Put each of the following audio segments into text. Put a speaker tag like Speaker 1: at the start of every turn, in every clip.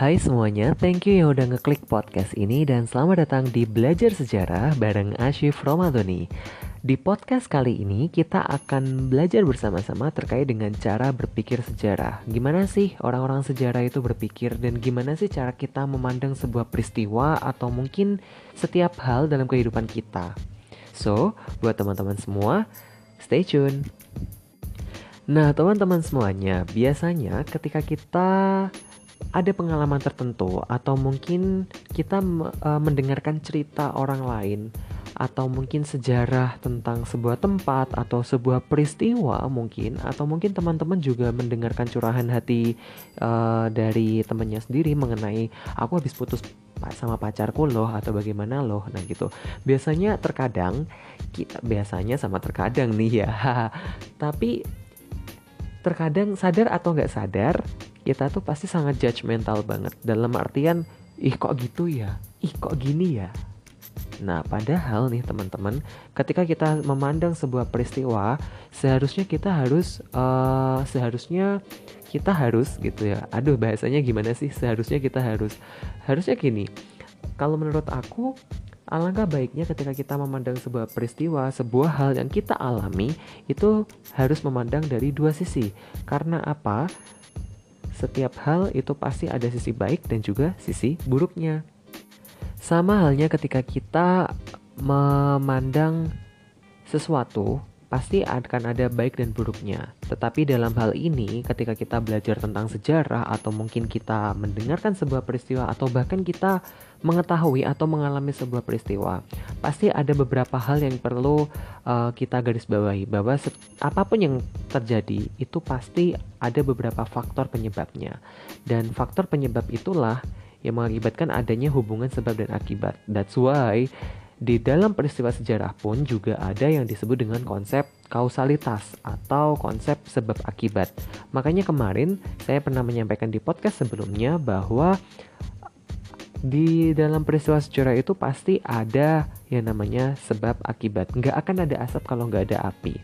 Speaker 1: Hai semuanya, thank you yang udah ngeklik podcast ini dan selamat datang di Belajar Sejarah bareng Ashif Romadoni. Di podcast kali ini kita akan belajar bersama-sama terkait dengan cara berpikir sejarah. Gimana sih orang-orang sejarah itu berpikir dan gimana sih cara kita memandang sebuah peristiwa atau mungkin setiap hal dalam kehidupan kita. So, buat teman-teman semua, stay tune. Nah, teman-teman semuanya, biasanya ketika kita ada pengalaman tertentu atau mungkin kita uh, mendengarkan cerita orang lain atau mungkin sejarah tentang sebuah tempat atau sebuah peristiwa mungkin atau mungkin teman-teman juga mendengarkan curahan hati uh, dari temannya sendiri mengenai aku habis putus sama pacarku loh atau bagaimana loh? Nah gitu. Biasanya terkadang kita biasanya sama terkadang nih ya. Tapi terkadang sadar atau nggak sadar kita tuh pasti sangat judgmental banget dalam artian ih kok gitu ya ih kok gini ya Nah, padahal nih teman-teman, ketika kita memandang sebuah peristiwa, seharusnya kita harus uh, seharusnya kita harus gitu ya. Aduh, bahasanya gimana sih? Seharusnya kita harus harusnya gini. Kalau menurut aku, alangkah baiknya ketika kita memandang sebuah peristiwa, sebuah hal yang kita alami, itu harus memandang dari dua sisi. Karena apa? Setiap hal itu pasti ada sisi baik dan juga sisi buruknya. Sama halnya ketika kita memandang sesuatu, pasti akan ada baik dan buruknya. Tetapi dalam hal ini, ketika kita belajar tentang sejarah, atau mungkin kita mendengarkan sebuah peristiwa, atau bahkan kita mengetahui atau mengalami sebuah peristiwa, pasti ada beberapa hal yang perlu uh, kita garis bawahi bahwa apa pun yang terjadi itu pasti ada beberapa faktor penyebabnya, dan faktor penyebab itulah yang mengakibatkan adanya hubungan sebab dan akibat. That's why di dalam peristiwa sejarah pun juga ada yang disebut dengan konsep kausalitas atau konsep sebab akibat. Makanya kemarin saya pernah menyampaikan di podcast sebelumnya bahwa di dalam peristiwa sejarah itu pasti ada yang namanya sebab akibat. Nggak akan ada asap kalau nggak ada api.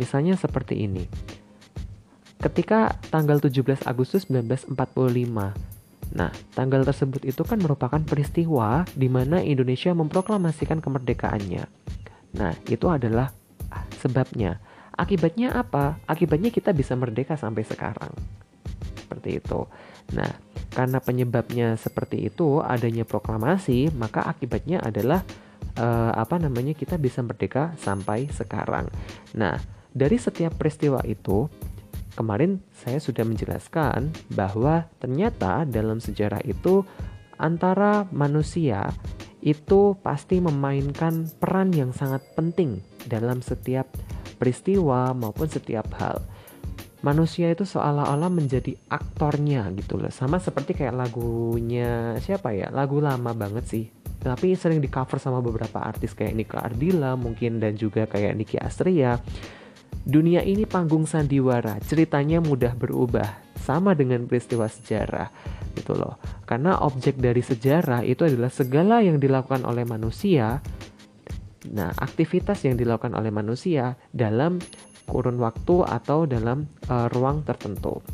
Speaker 1: Misalnya seperti ini. Ketika tanggal 17 Agustus 1945, nah tanggal tersebut itu kan merupakan peristiwa di mana Indonesia memproklamasikan kemerdekaannya. Nah, itu adalah sebabnya. Akibatnya apa? Akibatnya kita bisa merdeka sampai sekarang. Seperti itu. Nah, karena penyebabnya seperti itu, adanya proklamasi, maka akibatnya adalah uh, apa namanya kita bisa merdeka sampai sekarang. Nah, dari setiap peristiwa itu, kemarin saya sudah menjelaskan bahwa ternyata dalam sejarah itu antara manusia itu pasti memainkan peran yang sangat penting dalam setiap peristiwa maupun setiap hal. Manusia itu seolah-olah menjadi aktornya gitu loh. Sama seperti kayak lagunya siapa ya? Lagu lama banget sih. Tapi sering di cover sama beberapa artis kayak Nika Ardila mungkin dan juga kayak Niki Astria dunia ini panggung sandiwara ceritanya mudah berubah sama dengan peristiwa sejarah gitu loh karena objek dari sejarah itu adalah segala yang dilakukan oleh manusia Nah, aktivitas yang dilakukan oleh manusia dalam kurun waktu atau dalam uh, ruang tertentu.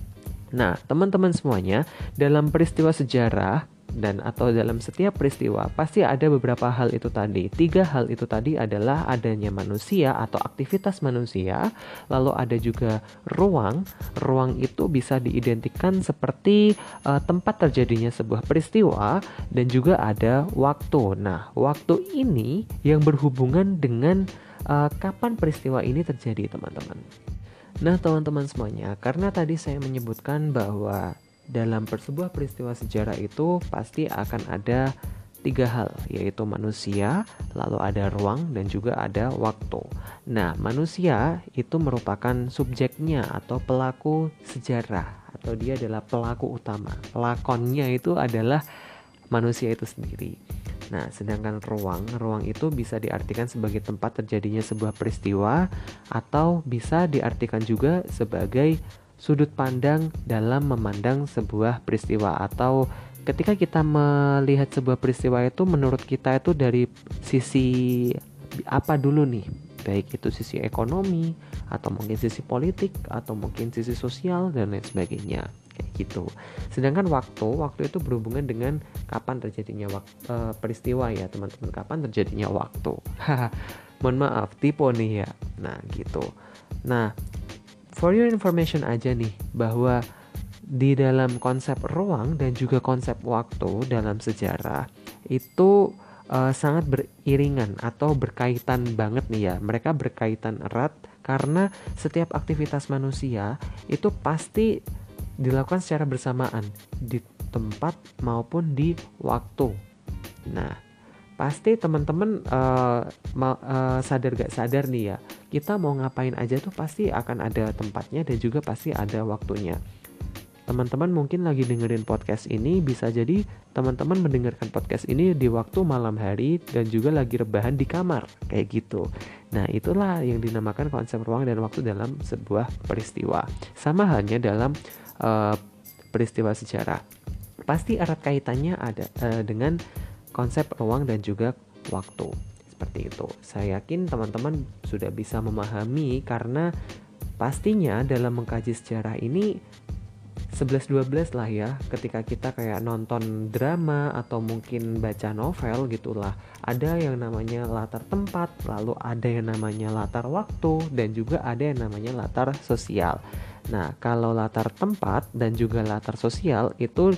Speaker 1: Nah, teman-teman semuanya, dalam peristiwa sejarah dan atau dalam setiap peristiwa pasti ada beberapa hal itu tadi. Tiga hal itu tadi adalah adanya manusia atau aktivitas manusia, lalu ada juga ruang. Ruang itu bisa diidentikan seperti uh, tempat terjadinya sebuah peristiwa dan juga ada waktu. Nah, waktu ini yang berhubungan dengan uh, kapan peristiwa ini terjadi teman-teman. Nah teman-teman semuanya, karena tadi saya menyebutkan bahwa dalam sebuah peristiwa sejarah itu pasti akan ada tiga hal, yaitu manusia, lalu ada ruang, dan juga ada waktu. Nah, manusia itu merupakan subjeknya atau pelaku sejarah, atau dia adalah pelaku utama. Pelakonnya itu adalah manusia itu sendiri. Nah, sedangkan ruang, ruang itu bisa diartikan sebagai tempat terjadinya sebuah peristiwa atau bisa diartikan juga sebagai sudut pandang dalam memandang sebuah peristiwa atau ketika kita melihat sebuah peristiwa itu menurut kita itu dari sisi apa dulu nih? baik itu sisi ekonomi atau mungkin sisi politik atau mungkin sisi sosial dan lain sebagainya kayak gitu. Sedangkan waktu, waktu itu berhubungan dengan kapan terjadinya waktu, uh, peristiwa ya teman-teman, kapan terjadinya waktu. Mohon maaf, tipe nih ya. Nah gitu. Nah, for your information aja nih bahwa di dalam konsep ruang dan juga konsep waktu dalam sejarah itu uh, sangat beriringan atau berkaitan banget nih ya. Mereka berkaitan erat karena setiap aktivitas manusia itu pasti dilakukan secara bersamaan di tempat maupun di waktu. Nah, pasti teman-teman uh, uh, sadar gak sadar nih ya, kita mau ngapain aja tuh pasti akan ada tempatnya dan juga pasti ada waktunya teman-teman mungkin lagi dengerin podcast ini bisa jadi teman-teman mendengarkan podcast ini di waktu malam hari dan juga lagi rebahan di kamar kayak gitu. Nah, itulah yang dinamakan konsep ruang dan waktu dalam sebuah peristiwa. Sama halnya dalam uh, peristiwa sejarah. Pasti erat kaitannya ada uh, dengan konsep ruang dan juga waktu. Seperti itu. Saya yakin teman-teman sudah bisa memahami karena pastinya dalam mengkaji sejarah ini 11-12 lah ya ketika kita kayak nonton drama atau mungkin baca novel gitulah ada yang namanya latar tempat lalu ada yang namanya latar waktu dan juga ada yang namanya latar sosial nah kalau latar tempat dan juga latar sosial itu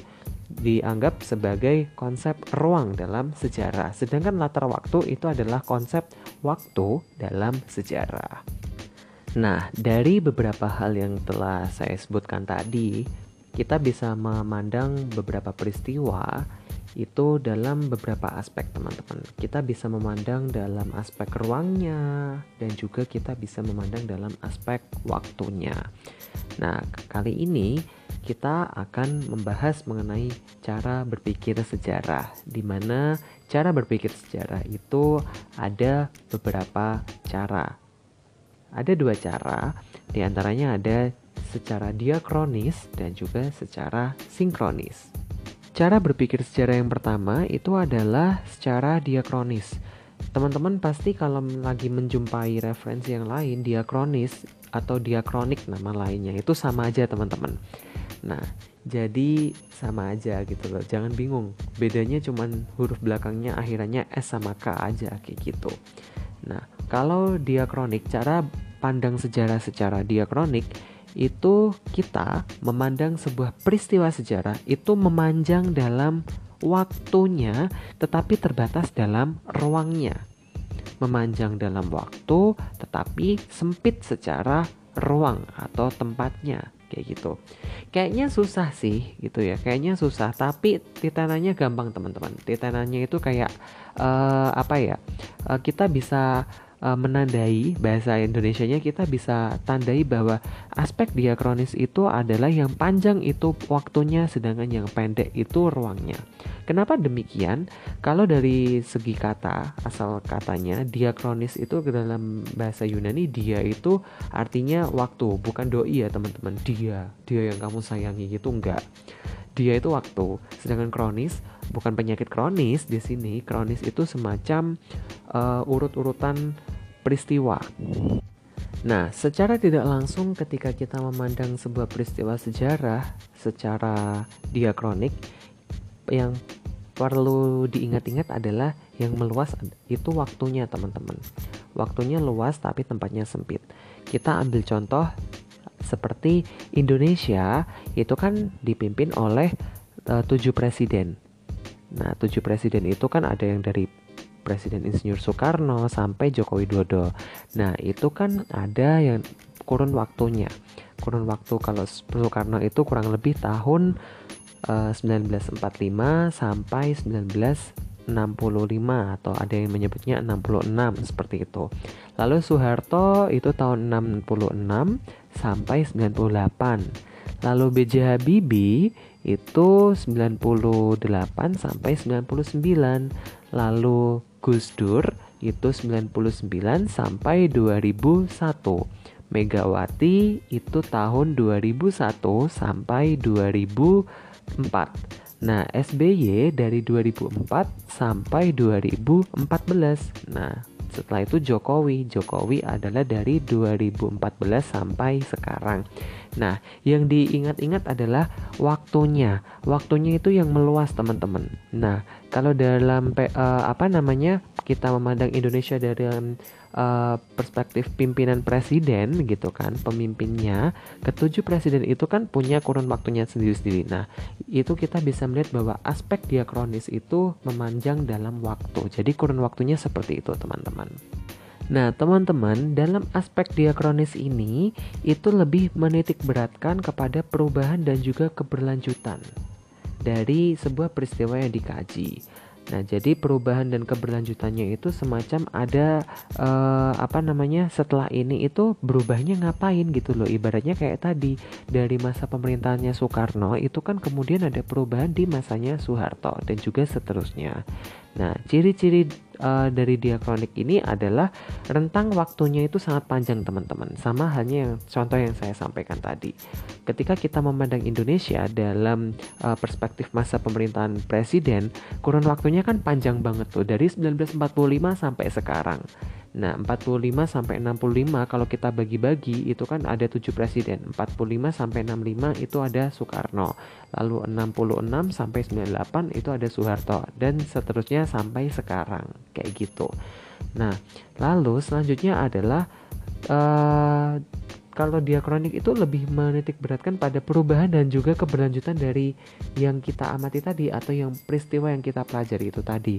Speaker 1: dianggap sebagai konsep ruang dalam sejarah. Sedangkan latar waktu itu adalah konsep waktu dalam sejarah. Nah, dari beberapa hal yang telah saya sebutkan tadi, kita bisa memandang beberapa peristiwa itu dalam beberapa aspek teman-teman. Kita bisa memandang dalam aspek ruangnya dan juga kita bisa memandang dalam aspek waktunya. Nah kali ini kita akan membahas mengenai cara berpikir sejarah di mana cara berpikir sejarah itu ada beberapa cara ada dua cara di antaranya ada secara diakronis dan juga secara sinkronis. Cara berpikir sejarah yang pertama itu adalah secara diakronis. Teman-teman pasti kalau lagi menjumpai referensi yang lain diakronis atau diakronik nama lainnya itu sama aja teman-teman. Nah, jadi sama aja gitu loh. Jangan bingung. Bedanya cuman huruf belakangnya akhirannya S sama K aja kayak gitu. Nah, kalau diakronik cara pandang sejarah secara diakronik itu kita memandang sebuah peristiwa sejarah itu memanjang dalam waktunya tetapi terbatas dalam ruangnya. Memanjang dalam waktu tetapi sempit secara ruang atau tempatnya kayak gitu. Kayaknya susah sih gitu ya. Kayaknya susah tapi titananya gampang teman-teman. Titananya itu kayak uh, apa ya? Uh, kita bisa uh, menandai bahasa Indonesia-nya kita bisa tandai bahwa aspek diakronis itu adalah yang panjang itu waktunya sedangkan yang pendek itu ruangnya. Kenapa demikian? Kalau dari segi kata, asal katanya diakronis itu ke dalam bahasa Yunani dia itu artinya waktu, bukan doi ya teman-teman. Dia, dia yang kamu sayangi gitu enggak. Dia itu waktu, sedangkan kronis bukan penyakit kronis di sini. Kronis itu semacam uh, urut-urutan peristiwa. Nah, secara tidak langsung ketika kita memandang sebuah peristiwa sejarah secara diakronik yang perlu diingat-ingat adalah yang meluas itu waktunya, teman-teman. Waktunya luas tapi tempatnya sempit. Kita ambil contoh seperti Indonesia itu kan dipimpin oleh uh, tujuh presiden. Nah, tujuh presiden itu kan ada yang dari Presiden Insinyur Soekarno sampai Joko Widodo. Nah, itu kan ada yang kurun waktunya. Kurun waktu kalau Soekarno itu kurang lebih tahun uh, eh, 1945 sampai 1965 atau ada yang menyebutnya 66 seperti itu. Lalu Soeharto itu tahun 66 sampai 98. Lalu B.J. Habibie itu 98 sampai 99. Lalu Gus Dur itu 99 sampai 2001. Megawati itu tahun 2001 sampai 2004. Nah, SBY dari 2004 sampai 2014. Nah, Setelah itu Jokowi. Jokowi adalah dari 2014 sampai sekarang. Nah, yang diingat-ingat adalah waktunya. Waktunya itu yang meluas, teman-teman. Nah, kalau dalam uh, apa namanya? kita memandang Indonesia dari uh, perspektif pimpinan presiden gitu kan pemimpinnya ketujuh presiden itu kan punya kurun waktunya sendiri-sendiri. Nah itu kita bisa melihat bahwa aspek diakronis itu memanjang dalam waktu. Jadi kurun waktunya seperti itu teman-teman. Nah, teman-teman, dalam aspek diakronis ini itu lebih menitik beratkan kepada perubahan dan juga keberlanjutan dari sebuah peristiwa yang dikaji. Nah, jadi perubahan dan keberlanjutannya itu semacam ada uh, apa namanya setelah ini itu berubahnya ngapain gitu loh. Ibaratnya kayak tadi dari masa pemerintahannya Soekarno itu kan kemudian ada perubahan di masanya Soeharto dan juga seterusnya. Nah, ciri-ciri uh, dari diakronik ini adalah rentang waktunya itu sangat panjang teman-teman. Sama halnya yang contoh yang saya sampaikan tadi. Ketika kita memandang Indonesia dalam uh, perspektif masa pemerintahan presiden, kurun waktunya kan panjang banget tuh dari 1945 sampai sekarang. Nah, 45 sampai 65 kalau kita bagi-bagi itu kan ada 7 presiden. 45 sampai 65 itu ada Soekarno. Lalu 66 sampai 98 itu ada Soeharto dan seterusnya sampai sekarang. Kayak gitu. Nah, lalu selanjutnya adalah uh, kalau diakronik itu lebih menitik beratkan pada perubahan dan juga keberlanjutan dari yang kita amati tadi atau yang peristiwa yang kita pelajari itu tadi.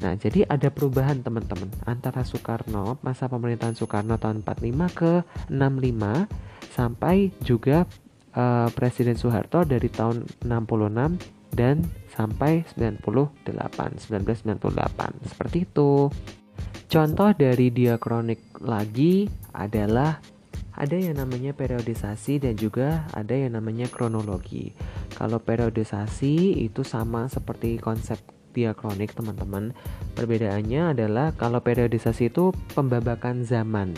Speaker 1: Nah, jadi ada perubahan teman-teman antara Soekarno, masa pemerintahan Soekarno tahun 45 ke 65 sampai juga uh, Presiden Soeharto dari tahun 66 dan sampai 98, 1998. Seperti itu. Contoh dari diakronik lagi adalah ada yang namanya periodisasi dan juga ada yang namanya kronologi. Kalau periodisasi itu sama seperti konsep diakronik teman-teman. Perbedaannya adalah kalau periodisasi itu pembabakan zaman.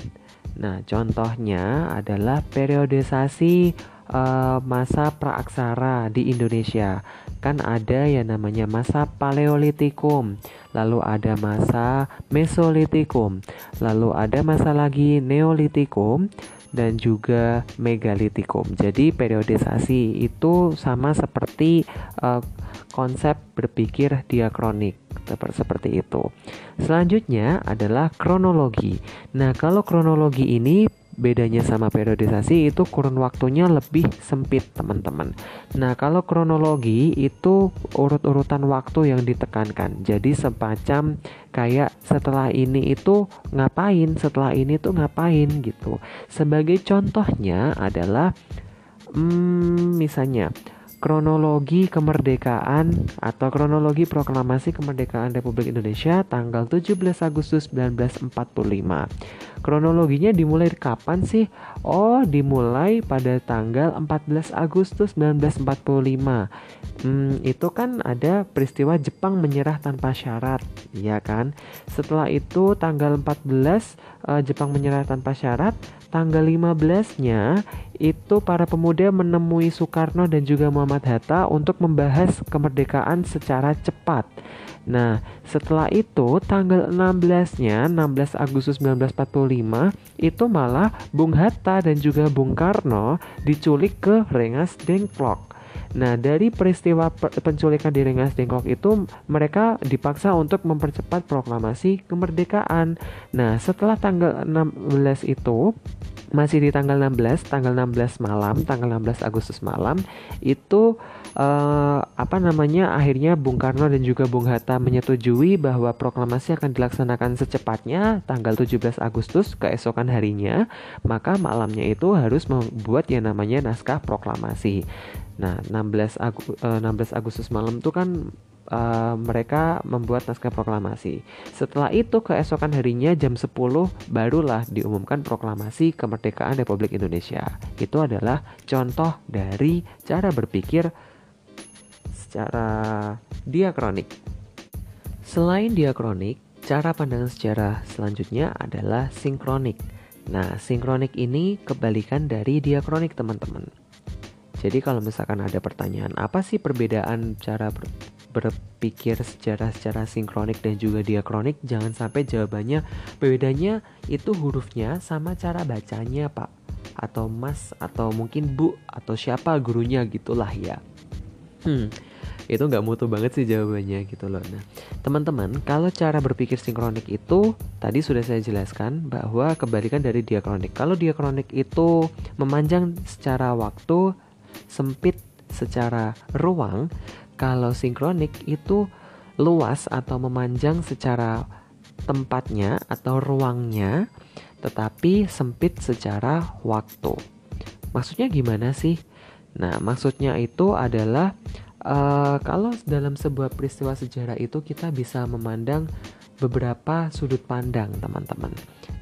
Speaker 1: Nah, contohnya adalah periodisasi uh, masa praaksara di Indonesia. Kan ada yang namanya masa Paleolitikum, lalu ada masa Mesolitikum, lalu ada masa lagi Neolitikum, dan juga megalitikum. Jadi periodisasi itu sama seperti uh, konsep berpikir diakronik seperti itu. Selanjutnya adalah kronologi. Nah, kalau kronologi ini bedanya sama periodisasi itu kurun waktunya lebih sempit teman-teman. Nah kalau kronologi itu urut-urutan waktu yang ditekankan. Jadi semacam kayak setelah ini itu ngapain setelah ini tuh ngapain gitu. Sebagai contohnya adalah hmm, misalnya kronologi kemerdekaan atau kronologi proklamasi kemerdekaan Republik Indonesia tanggal 17 Agustus 1945. Kronologinya dimulai kapan sih? Oh, dimulai pada tanggal 14 Agustus 1945. Hmm, itu kan ada peristiwa Jepang menyerah tanpa syarat, ya kan? Setelah itu tanggal 14 uh, eh, Jepang menyerah tanpa syarat, tanggal 15-nya itu para pemuda menemui Soekarno dan juga Muhammad Hatta untuk membahas kemerdekaan secara cepat. Nah, setelah itu tanggal 16-nya 16 Agustus 1945 itu malah Bung Hatta dan juga Bung Karno diculik ke Rengas Dengklok. Nah, dari peristiwa penculikan di Rengas Dengklok itu mereka dipaksa untuk mempercepat proklamasi kemerdekaan. Nah, setelah tanggal 16 itu masih di tanggal 16, tanggal 16 malam, tanggal 16 Agustus malam itu uh, apa namanya akhirnya Bung Karno dan juga Bung Hatta menyetujui bahwa proklamasi akan dilaksanakan secepatnya tanggal 17 Agustus keesokan harinya, maka malamnya itu harus membuat yang namanya naskah proklamasi. Nah, 16 Agu, uh, 16 Agustus malam itu kan uh, mereka membuat naskah proklamasi. Setelah itu keesokan harinya jam 10 barulah diumumkan proklamasi kemerdekaan Republik Indonesia. Itu adalah contoh dari cara berpikir secara diakronik. Selain diakronik, cara pandangan sejarah selanjutnya adalah sinkronik. Nah, sinkronik ini kebalikan dari diakronik, teman-teman. Jadi kalau misalkan ada pertanyaan apa sih perbedaan cara ber berpikir secara secara sinkronik dan juga diakronik jangan sampai jawabannya bedanya itu hurufnya sama cara bacanya pak atau mas atau mungkin bu atau siapa gurunya gitulah ya hmm itu nggak mutu banget sih jawabannya gitu loh nah teman-teman kalau cara berpikir sinkronik itu tadi sudah saya jelaskan bahwa kebalikan dari diakronik kalau diakronik itu memanjang secara waktu sempit secara ruang kalau sinkronik itu luas atau memanjang secara tempatnya atau ruangnya, tetapi sempit secara waktu. Maksudnya gimana sih? Nah, maksudnya itu adalah uh, kalau dalam sebuah peristiwa sejarah itu kita bisa memandang beberapa sudut pandang, teman-teman.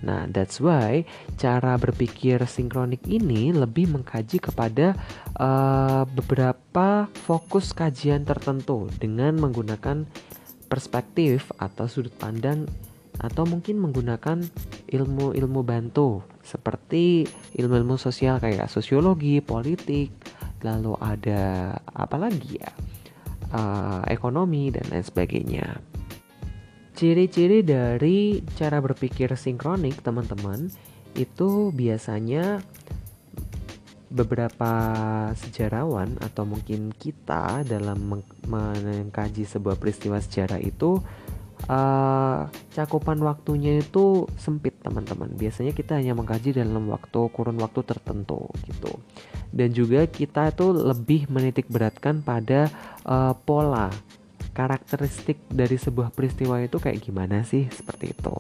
Speaker 1: Nah, that's why cara berpikir sinkronik ini lebih mengkaji kepada uh, beberapa fokus kajian tertentu dengan menggunakan perspektif atau sudut pandang atau mungkin menggunakan ilmu-ilmu bantu seperti ilmu-ilmu sosial kayak sosiologi, politik, lalu ada apa lagi ya? Uh, ekonomi dan lain sebagainya. Ciri-ciri dari cara berpikir sinkronik, teman-teman, itu biasanya beberapa sejarawan atau mungkin kita dalam mengkaji sebuah peristiwa sejarah itu uh, cakupan waktunya itu sempit teman-teman. Biasanya kita hanya mengkaji dalam waktu kurun waktu tertentu gitu. Dan juga kita itu lebih menitik beratkan pada uh, pola karakteristik dari sebuah peristiwa itu kayak gimana sih? Seperti itu.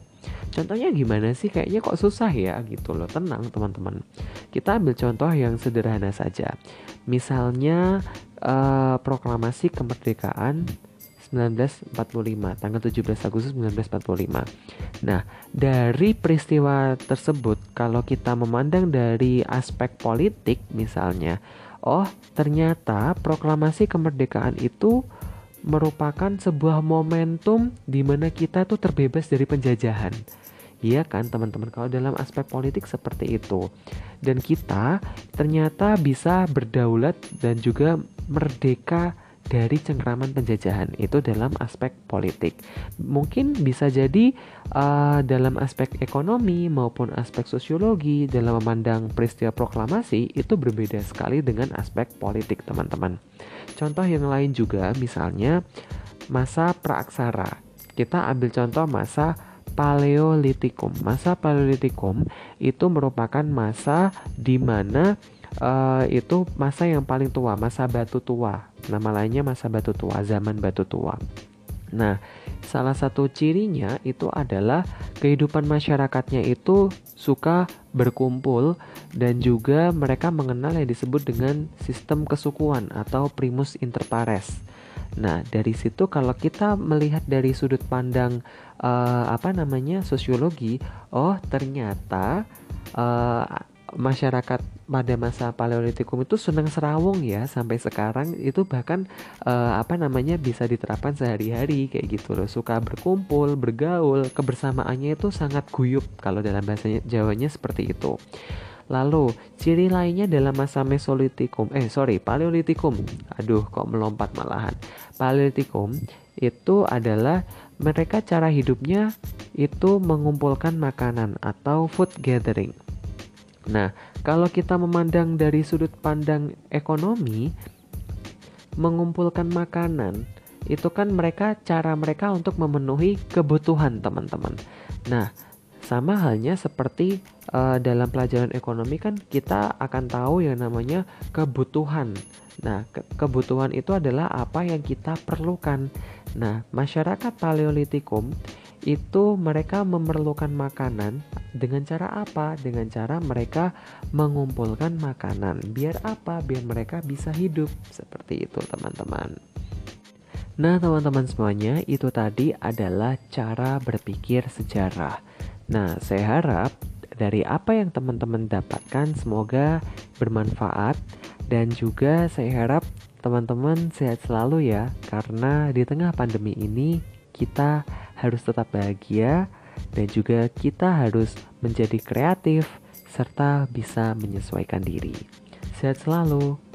Speaker 1: Contohnya gimana sih? Kayaknya kok susah ya gitu loh. Tenang teman-teman. Kita ambil contoh yang sederhana saja. Misalnya uh, proklamasi kemerdekaan 1945 tanggal 17 Agustus 1945 nah dari peristiwa tersebut kalau kita memandang dari aspek politik misalnya oh ternyata proklamasi kemerdekaan itu merupakan sebuah momentum di mana kita tuh terbebas dari penjajahan. Iya kan teman-teman kalau dalam aspek politik seperti itu. Dan kita ternyata bisa berdaulat dan juga merdeka dari cengkraman penjajahan itu dalam aspek politik. Mungkin bisa jadi uh, dalam aspek ekonomi maupun aspek sosiologi dalam memandang peristiwa proklamasi itu berbeda sekali dengan aspek politik, teman-teman. Contoh yang lain juga misalnya masa praaksara. Kita ambil contoh masa Paleolitikum. Masa Paleolitikum itu merupakan masa di mana uh, itu masa yang paling tua, masa batu tua. Nama lainnya masa batu tua, zaman batu tua. Nah, salah satu cirinya itu adalah kehidupan masyarakatnya itu suka berkumpul dan juga mereka mengenal yang disebut dengan sistem kesukuan atau primus inter pares. Nah, dari situ kalau kita melihat dari sudut pandang uh, apa namanya sosiologi, oh ternyata uh, masyarakat pada masa Paleolitikum itu senang serawung ya sampai sekarang itu bahkan uh, apa namanya bisa diterapkan sehari-hari kayak gitu loh suka berkumpul bergaul kebersamaannya itu sangat guyup kalau dalam bahasa Jawanya seperti itu Lalu, ciri lainnya dalam masa Mesolitikum, eh sorry, Paleolitikum. Aduh, kok melompat malahan. Paleolitikum itu adalah mereka cara hidupnya itu mengumpulkan makanan atau food gathering. Nah, kalau kita memandang dari sudut pandang ekonomi, mengumpulkan makanan itu kan mereka cara mereka untuk memenuhi kebutuhan teman-teman. Nah, sama halnya seperti uh, dalam pelajaran ekonomi kan kita akan tahu yang namanya kebutuhan. Nah, ke kebutuhan itu adalah apa yang kita perlukan. Nah, masyarakat Paleolitikum itu mereka memerlukan makanan dengan cara apa? Dengan cara mereka mengumpulkan makanan. Biar apa? Biar mereka bisa hidup. Seperti itu, teman-teman. Nah, teman-teman semuanya, itu tadi adalah cara berpikir sejarah. Nah, saya harap dari apa yang teman-teman dapatkan semoga bermanfaat dan juga saya harap teman-teman sehat selalu ya karena di tengah pandemi ini kita harus tetap bahagia dan juga kita harus menjadi kreatif serta bisa menyesuaikan diri. Sehat selalu.